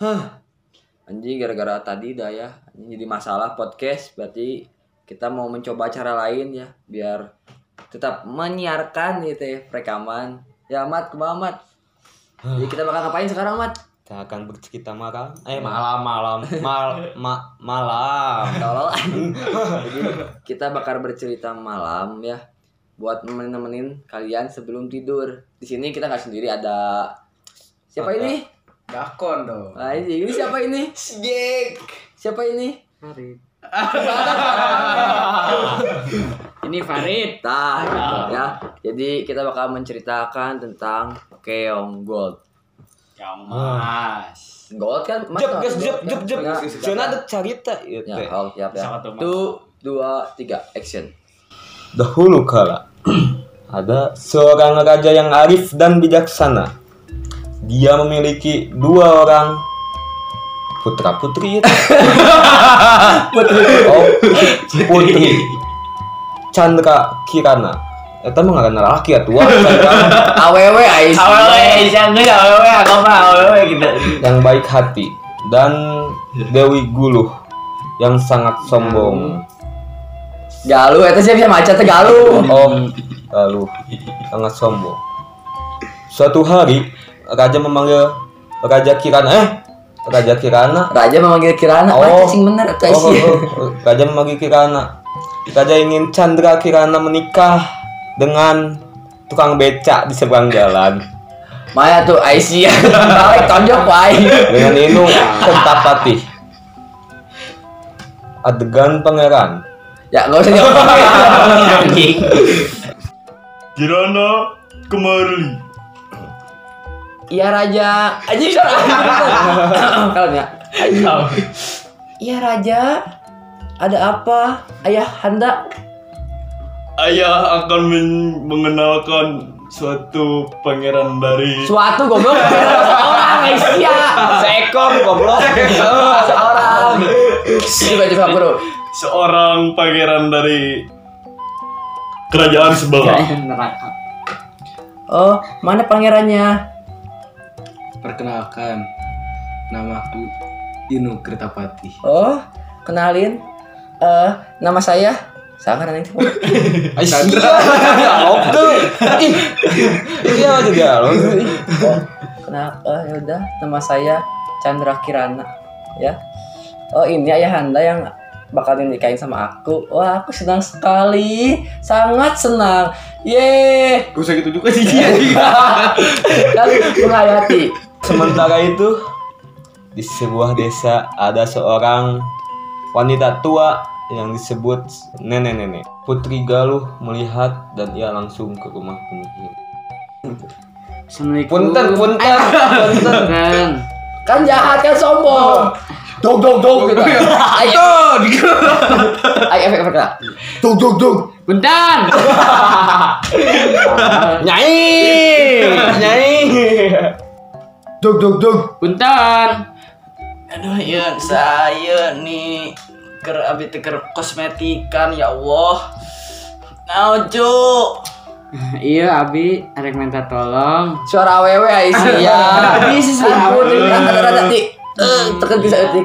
Hah. Anjing gara-gara tadi dah ya. Anjing jadi masalah podcast berarti kita mau mencoba cara lain ya biar tetap menyiarkan gitu ya rekaman. Ya Mat, kumaha Mat? Jadi kita bakal ngapain sekarang Mat? Kita akan bercerita malam. Eh malam malam mal ma, malam. Tolol. Jadi kita bakal bercerita malam ya buat nemenin kalian sebelum tidur. Di sini kita nggak sendiri ada siapa Ada. ini? Dakon dong. Anjing, ini siapa ini? Sgek. Siapa ini? Farid. Ini Farid. Nah, gitu ya. Jadi kita bakal menceritakan tentang Keong Gold. Yang mas. Gold kan Mas Jep gas jep jep jep. Ya, Jangan ada cerita ya. Ya, oh, siap ya. Sangat teman. Satu, dua, tiga, action. Dahulu kala ada seorang raja yang arif dan bijaksana. Dia memiliki dua orang putra putri. putri. Oh, putri. Chandra Kirana. Eta mah ngaranna laki atuh. Chandra AWW Ais. Awewe, jangan nggak awewe, aku mah awewe gitu. yang baik hati dan Dewi Guluh yang sangat sombong. Galuh eta sih bisa maca teh galuh. Om lalu sangat sombong. Suatu hari raja memanggil Raja Kirana eh Raja Kirana Raja memanggil Kirana, Oh. oh. sing bener Oh, oh, oh. Raja memanggil Kirana. Raja ingin Chandra Kirana menikah dengan tukang becak di seberang jalan Maya tuh Aisyah. Balik tonjok wae. dengan Inu Kentapati. Adegan pangeran Ya, enggak usah jawab. Anjing. Kirana kemari. Iya Raja. Anjing Kalau ya. Iya Raja. Ada apa? Ayah Handa. Ayah akan men- mengenalkan suatu pangeran dari Suatu goblok. Seorang Aisyah. seekor goblok Seorang. Coba coba bro. seorang pangeran dari kerajaan sebelah. Neraka. Oh, mana pangerannya? Perkenalkan, namaku Inu Kertapati. Oh, kenalin. Eh, nama saya Sangat nanti. Oke. Ih. Iya lo. Oh, kenapa? Ya udah, nama saya Chandra Kirana. Ya. Oh, ini ayahanda yang bakal dinikahin sama aku. Wah, aku senang sekali. Sangat senang. Yeay. Gak usah gitu juga sih. Kali menghayati. Sementara itu di sebuah desa ada seorang wanita tua yang disebut nenek-nenek. Putri Galuh melihat dan ia langsung ke rumah penyihir. Assalamualaikum. Punten, punten, punten. Kan. Kan jahat kan sombong. Dog dog dog gitu. Ayo. Ayo efek efek lah. Dog dog dog. Punten. Nyai, nyai. Dog dog dog. Punten. Aduh, ya saya nih ker abi teu keur kosmetikan ya Allah. Nah, Cuk. Iya, Abi, arek minta tolong. Suara awewe Aisyah. Bisa sih, Ampun, awewe. rada-rada di. Eh, tekan bisa etik.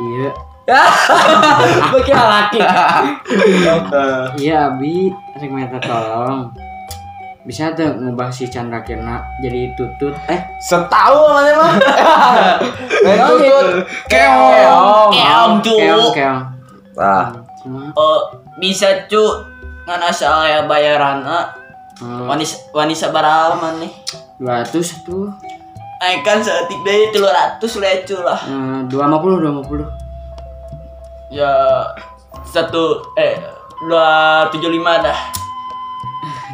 Iya. Bagi laki. Iya, Abi, arek minta tolong. Bisa tuh ngubah si Chandra Kirna jadi tutut. Eh, Setahu mana mah. Tutut. keong. Keong. Keong, keong. Cuma, Oh, bisa. Ngan asal ya bayaran eh, Wanis wanisa man nih. 200 tuh. Naik kan seetik deh 300 lecu lah. Eh, 250, 250. Ya satu eh 275 dah.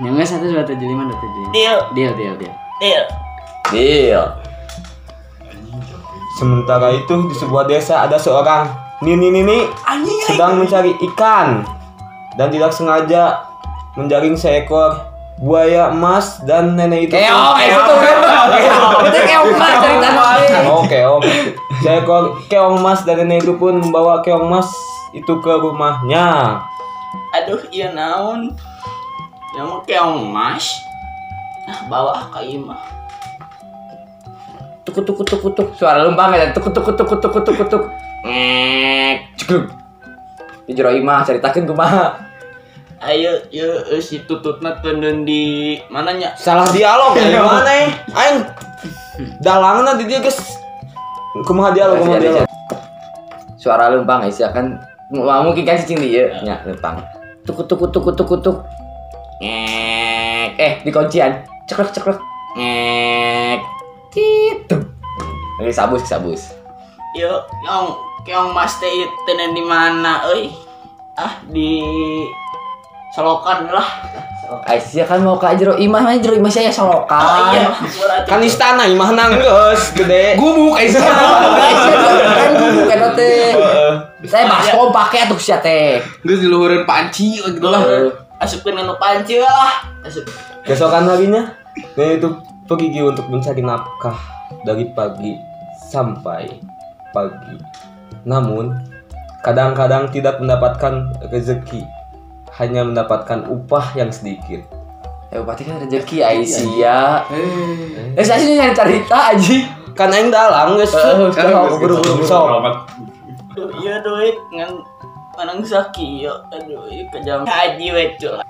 Yang enggak satu dua tujuh lima dua tujuh lima. Deal, Deal, deal, deal. deal. deal. Sementara itu di sebuah desa ada seorang nini nini Anjing sedang mencari ikan dan tidak sengaja menjaring seekor buaya emas dan nenek itu Keong, itu tuh. Itu keong mas cerita Oke oke. Seekor keong emas dan nenek itu pun membawa keong emas itu ke rumahnya. Aduh, iya naon. Ya mau keong mas. Nah, bawa ka ieu mah. tuk tuk tuk tuk suara lempang ya tuk tuk tuk tuk tuk tuk tuk cukup jero imah ceritakan kumaha Ayo, yo si tututna tenden di mananya? Salah dialog ya mana eh? Aing dalangna di dia geus kumaha dialog kumaha dialog. suara lempang ya kan mau mungkin kan cicing dia ya. Lempang tuk tuk tuk tuk tuk ngek. Eh di kuncian cekrek cekrek ngek. Gitu. Lagi sabus sabus. Yo, yang yang mas teh tenen di mana euy? Ah, di Solokan lah. Aisyah kan mau ke jero imah mah jero imah saya solokan. Oh iya. Kan istana imah nanggeus gede. gubuk Aisyah kan gubuk kan teh saya baskom pakai atuh sia teh Geus di luhureun panci gitu lah. Asupkeun anu panci lah. Asup. Keesokan harinya, Nenek itu pergi untuk mencari nafkah dari pagi sampai pagi. Namun, kadang-kadang tidak mendapatkan rezeki, hanya mendapatkan upah yang sedikit. ya berarti kan rezeki Aisyah eh saya sih nyari cerita aja Kan aing dalang geus. Eh, sok, buru-buru Sok. Iya duit ngan manang saki yo. Aduh, ieu kejam haji cuy.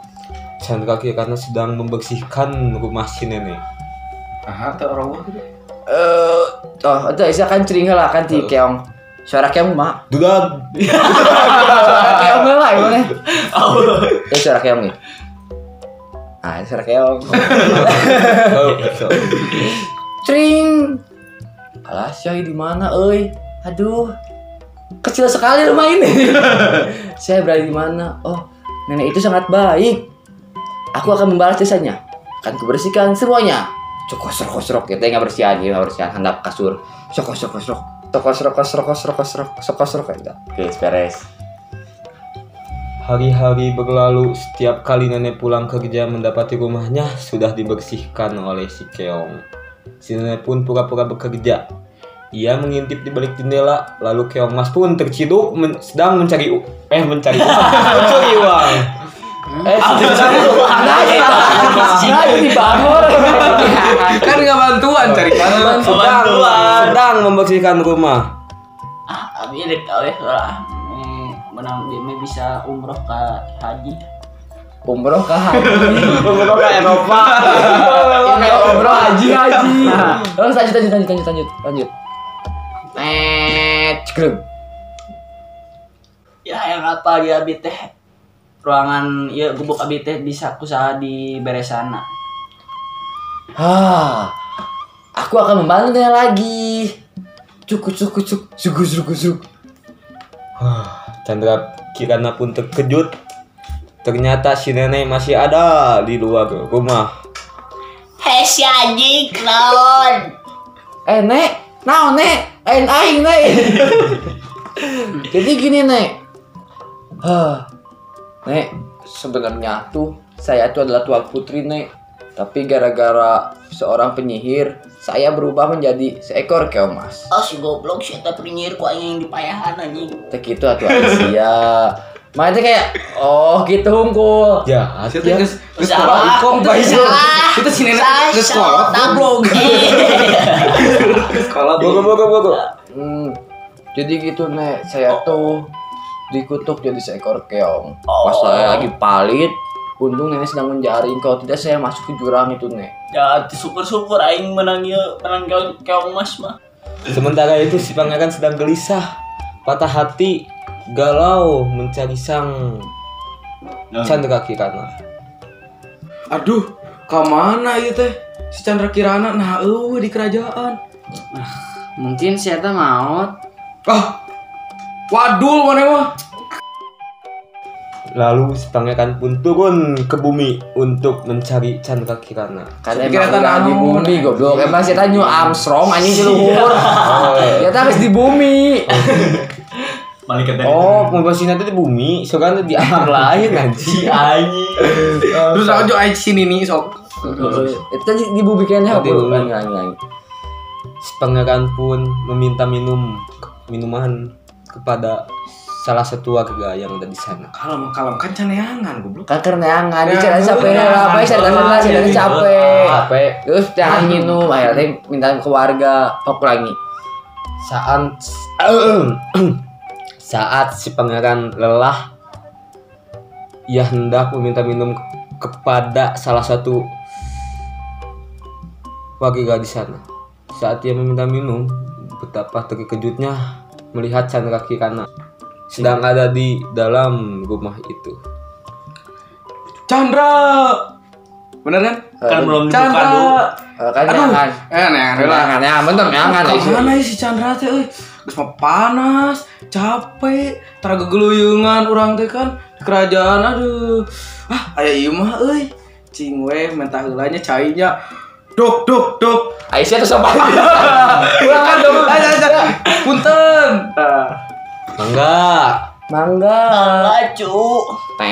Chandra kaki karena sedang membersihkan rumah si nenek. Ah, teu orang eh oh itu Aisyah kan cering lah kan ti keong suara keong mah Dudag. suara keong lah gimana eh suara keong nih ah suara keong Oh. Cring. Alah, di mana, euy? Aduh. Kecil sekali rumah ini. Saya berada di mana? Oh, nenek itu sangat baik. Aku akan membalas jasanya. Akan kubersihkan semuanya. Cokos rokos rok kita nggak bersihan, nggak bersihan handap kasur. Sokos rokos rok. Sokos rokos rokos rokos rok. Sokos rok enggak. Oke, beres. Hari-hari berlalu, setiap kali nenek pulang kerja mendapati rumahnya sudah dibersihkan oleh si Keong. Si nenek pun pura-pura bekerja. Ia mengintip di balik jendela, lalu Keong Mas pun terciduk men- sedang mencari u- eh mencari uang. mencuri uang. Eh, sedang Nah, itu dibangun. Kan enggak bantuan cari kanan. sedang, sedang membersihkan rumah. Ah, abi rek awe lah. Eh, menang dia bisa umroh ke haji. Umroh ke haji. Umroh ke Eropa. Umroh haji haji. Terus lanjut lanjut lanjut lanjut lanjut Eh, cekrem. Ya yang apa dia abi teh ruangan ya gubuk abi teh bisa kusaha di beresana. Ah, aku akan membantunya lagi. Cukup cukup cukup cukup cukup cukup. Chandra Kirana pun terkejut. Ternyata si nenek masih ada di luar rumah. Hei si anjing naon? Eh nek, naon nek, aing aing nek. Jadi gini nek. Hah, nek sebenarnya tuh saya tuh adalah tuan putri nek. Tapi gara-gara seorang penyihir, saya berubah menjadi seekor keong mas. Oh si goblok si eta penyihir aing yang dipayahan anjing. Tek itu atuh Aisyah. Makanya kayak oh gitu hungkul. Ya, Itu ya. Salah. kolot ikom bae. Itu si nenek kolot. Tablog. Geus kolot. Bogo bogo bogo. Hmm, jadi gitu nek, saya tuh dikutuk jadi seekor keong. Pas Oh. saya lagi palit, untung nenek sedang menjaring. Kalau tidak saya masuk ke jurang itu nek. Ya syukur-syukur aing menang ieu menang keong keong mas mah. Sementara itu si pangeran sedang gelisah, patah hati, galau mencari sang Chandra Kirana. Aduh, ka mana ieu teh? Si Chandra Kirana nah eueuh di kerajaan. Mungkin saya teh maut. Ah. Wadul mana mah? Lalu si pangeran pun turun ke bumi untuk mencari Chandra Kirana. Kan emang eta udah di bumi goblok. Emang saya tanya Armstrong anjing di luhur. Ya harus di bumi. Malaikat dari Oh, pembersihnya itu di bumi, soalnya di alam lain nanti. Terus aja aing sini nih sok. Itu tadi di bumi kayaknya Di apa? bumi. Kan kan. Si pangeran pun meminta minum minuman kepada salah satu warga yang ada di sana. Kalem kalem kan caneangan goblok. kan kerenangan di Ya, cerita capek ya. lah apa cerita cerita cerita capek Capek terus jangan minum akhirnya minta ke warga pok lagi saat saat si pangeran lelah ia hendak meminta minum kepada salah satu warga di sana. Saat ia meminta minum, betapa terkejutnya melihat Chandra Kirana sedang ada di dalam rumah itu. Chandra. Bener kan? Kan belum dibuka Chandra. dulu. Eh, kan Aduh. jangan Eh, neangan lah. jangan ya bener jangan Ke mana ya si Chandra teh euy? Geus mah panas, capek, tara gegeluyungan urang teh kan di kerajaan aduh. Ah, aya ieu mah euy. Cing we mentah heulanya cainya. Dok, dok, dok. Aisyah tuh sopan pulang kan dong Aja, aja. Punten. Ah. Mangga. mangga Laju. tet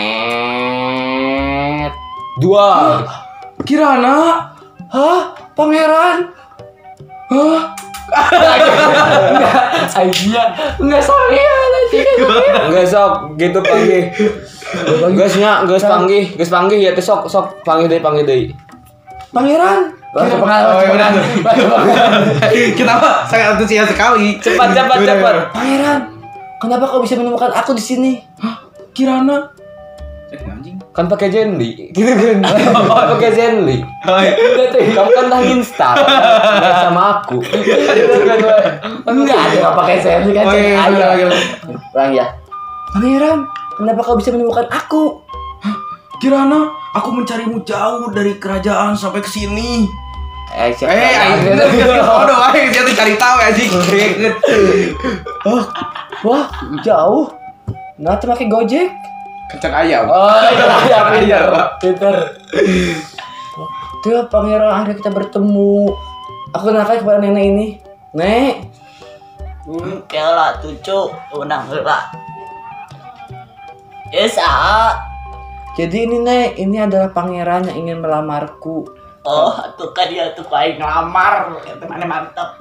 Dua. Kirana. hah pangeran Hah? Aisyah nggak saya lagi Enggak sok gitu panggih. Gasnya, gas panggih, gas panggih ya teh sok sok panggih deui panggih deui. pangeran Oh, pengalaman Kenapa? Sangat antusias sekali. Cepat cepat cepat. Pangeran, kenapa kau bisa menemukan aku di sini? Kirana. Eh, anjing. Kan pakai Zenly. Gitu kan. pakai Zenly. Udah tuh, kamu kan dah instal. Nggak sama aku. Kan. Enggak ada yang pakai sensi kan Oh, iya, aja. iya, iya. Ulang ya. Pangeran, kenapa kau bisa menemukan aku? Kirana, aku mencarimu jauh dari kerajaan sampai ke sini. Eh, Eh, aing bodoh aing dia tuh cari tahu anjing. Wah, jauh. Nah, pakai Gojek. Kencang ayam. Oh, iya, pinter, Iya. pinter. Tuh, pangeran akhirnya kita bertemu. Aku kenalkan kepada nenek ini. Nek, Hmm, kela tucu unang heula. Esa. jadi ini Nek, ini adalah pangeran yang ingin melamarku. Oh, tuh kan dia tuh paling ngelamar. Itu mana mantap.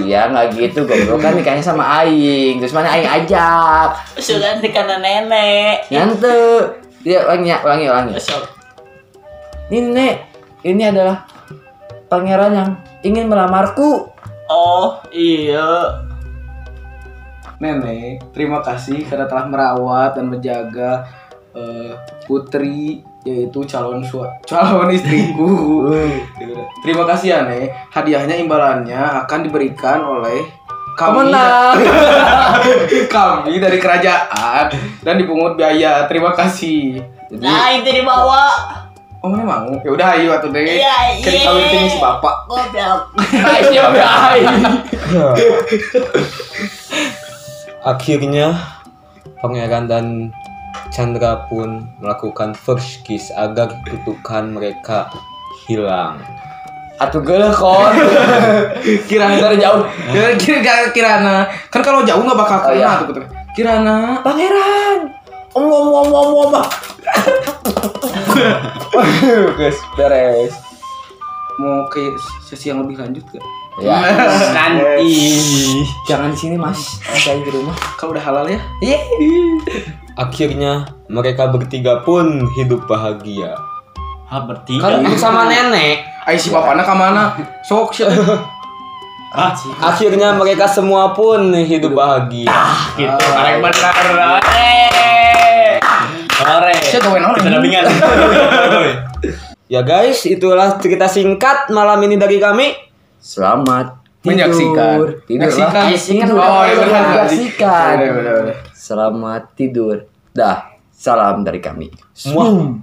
Iya, nggak gitu, goblok kan nikahnya sama Aing. Terus mana Aing ajak? Sudah di kanan nenek. Nyante. Iya, ulangi, ulangi, ulangi. Ini Nek, ini adalah pangeran yang ingin melamarku. Oh, iya. Nenek, terima kasih karena telah merawat dan menjaga eh, putri yaitu calon sua calon istriku. terima kasih ya, Nek. Hadiahnya imbalannya akan diberikan oleh kami kami dari kerajaan dan dipungut biaya. Terima kasih. Jadi, Nah, itu dibawa. Oh, mana mau? Ya udah ayo atuh deh. Iya, Kan iya. kawin teh si bapak. Goblok. Aisyah udah Aing. Akhirnya pangeran dan Chandra pun melakukan first kiss agar kutukan mereka hilang. Atuh geuleuh kon. Kirana Dari jauh. Kira Kirana. Kan kalau jauh nggak bakal Oh, kena iya. tuh. Kirana. Pangeran. Om om om om om. Guys, beres. Mau ke sesi yang lebih lanjut gak? Ya. Nanti. Jangan di sini, Mas. Saya di rumah. Kalau udah halal ya. Iya. Akhirnya mereka bertiga pun hidup bahagia. Ah, bertiga. Kan sama nenek. Ayo si bapaknya ke mana? Sok sih. Ah, Akhirnya mereka semua pun hidup bahagia. gitu. Karek bener. Eh. Ore. Ya guys, itulah cerita singkat malam ini dari kami. Selamat tidur. Menyaksikan. Tidur Menyaksikan. Oh, iya benar. Menyaksikan. Selamat tidur. Dah. Salam dari kami. Semua.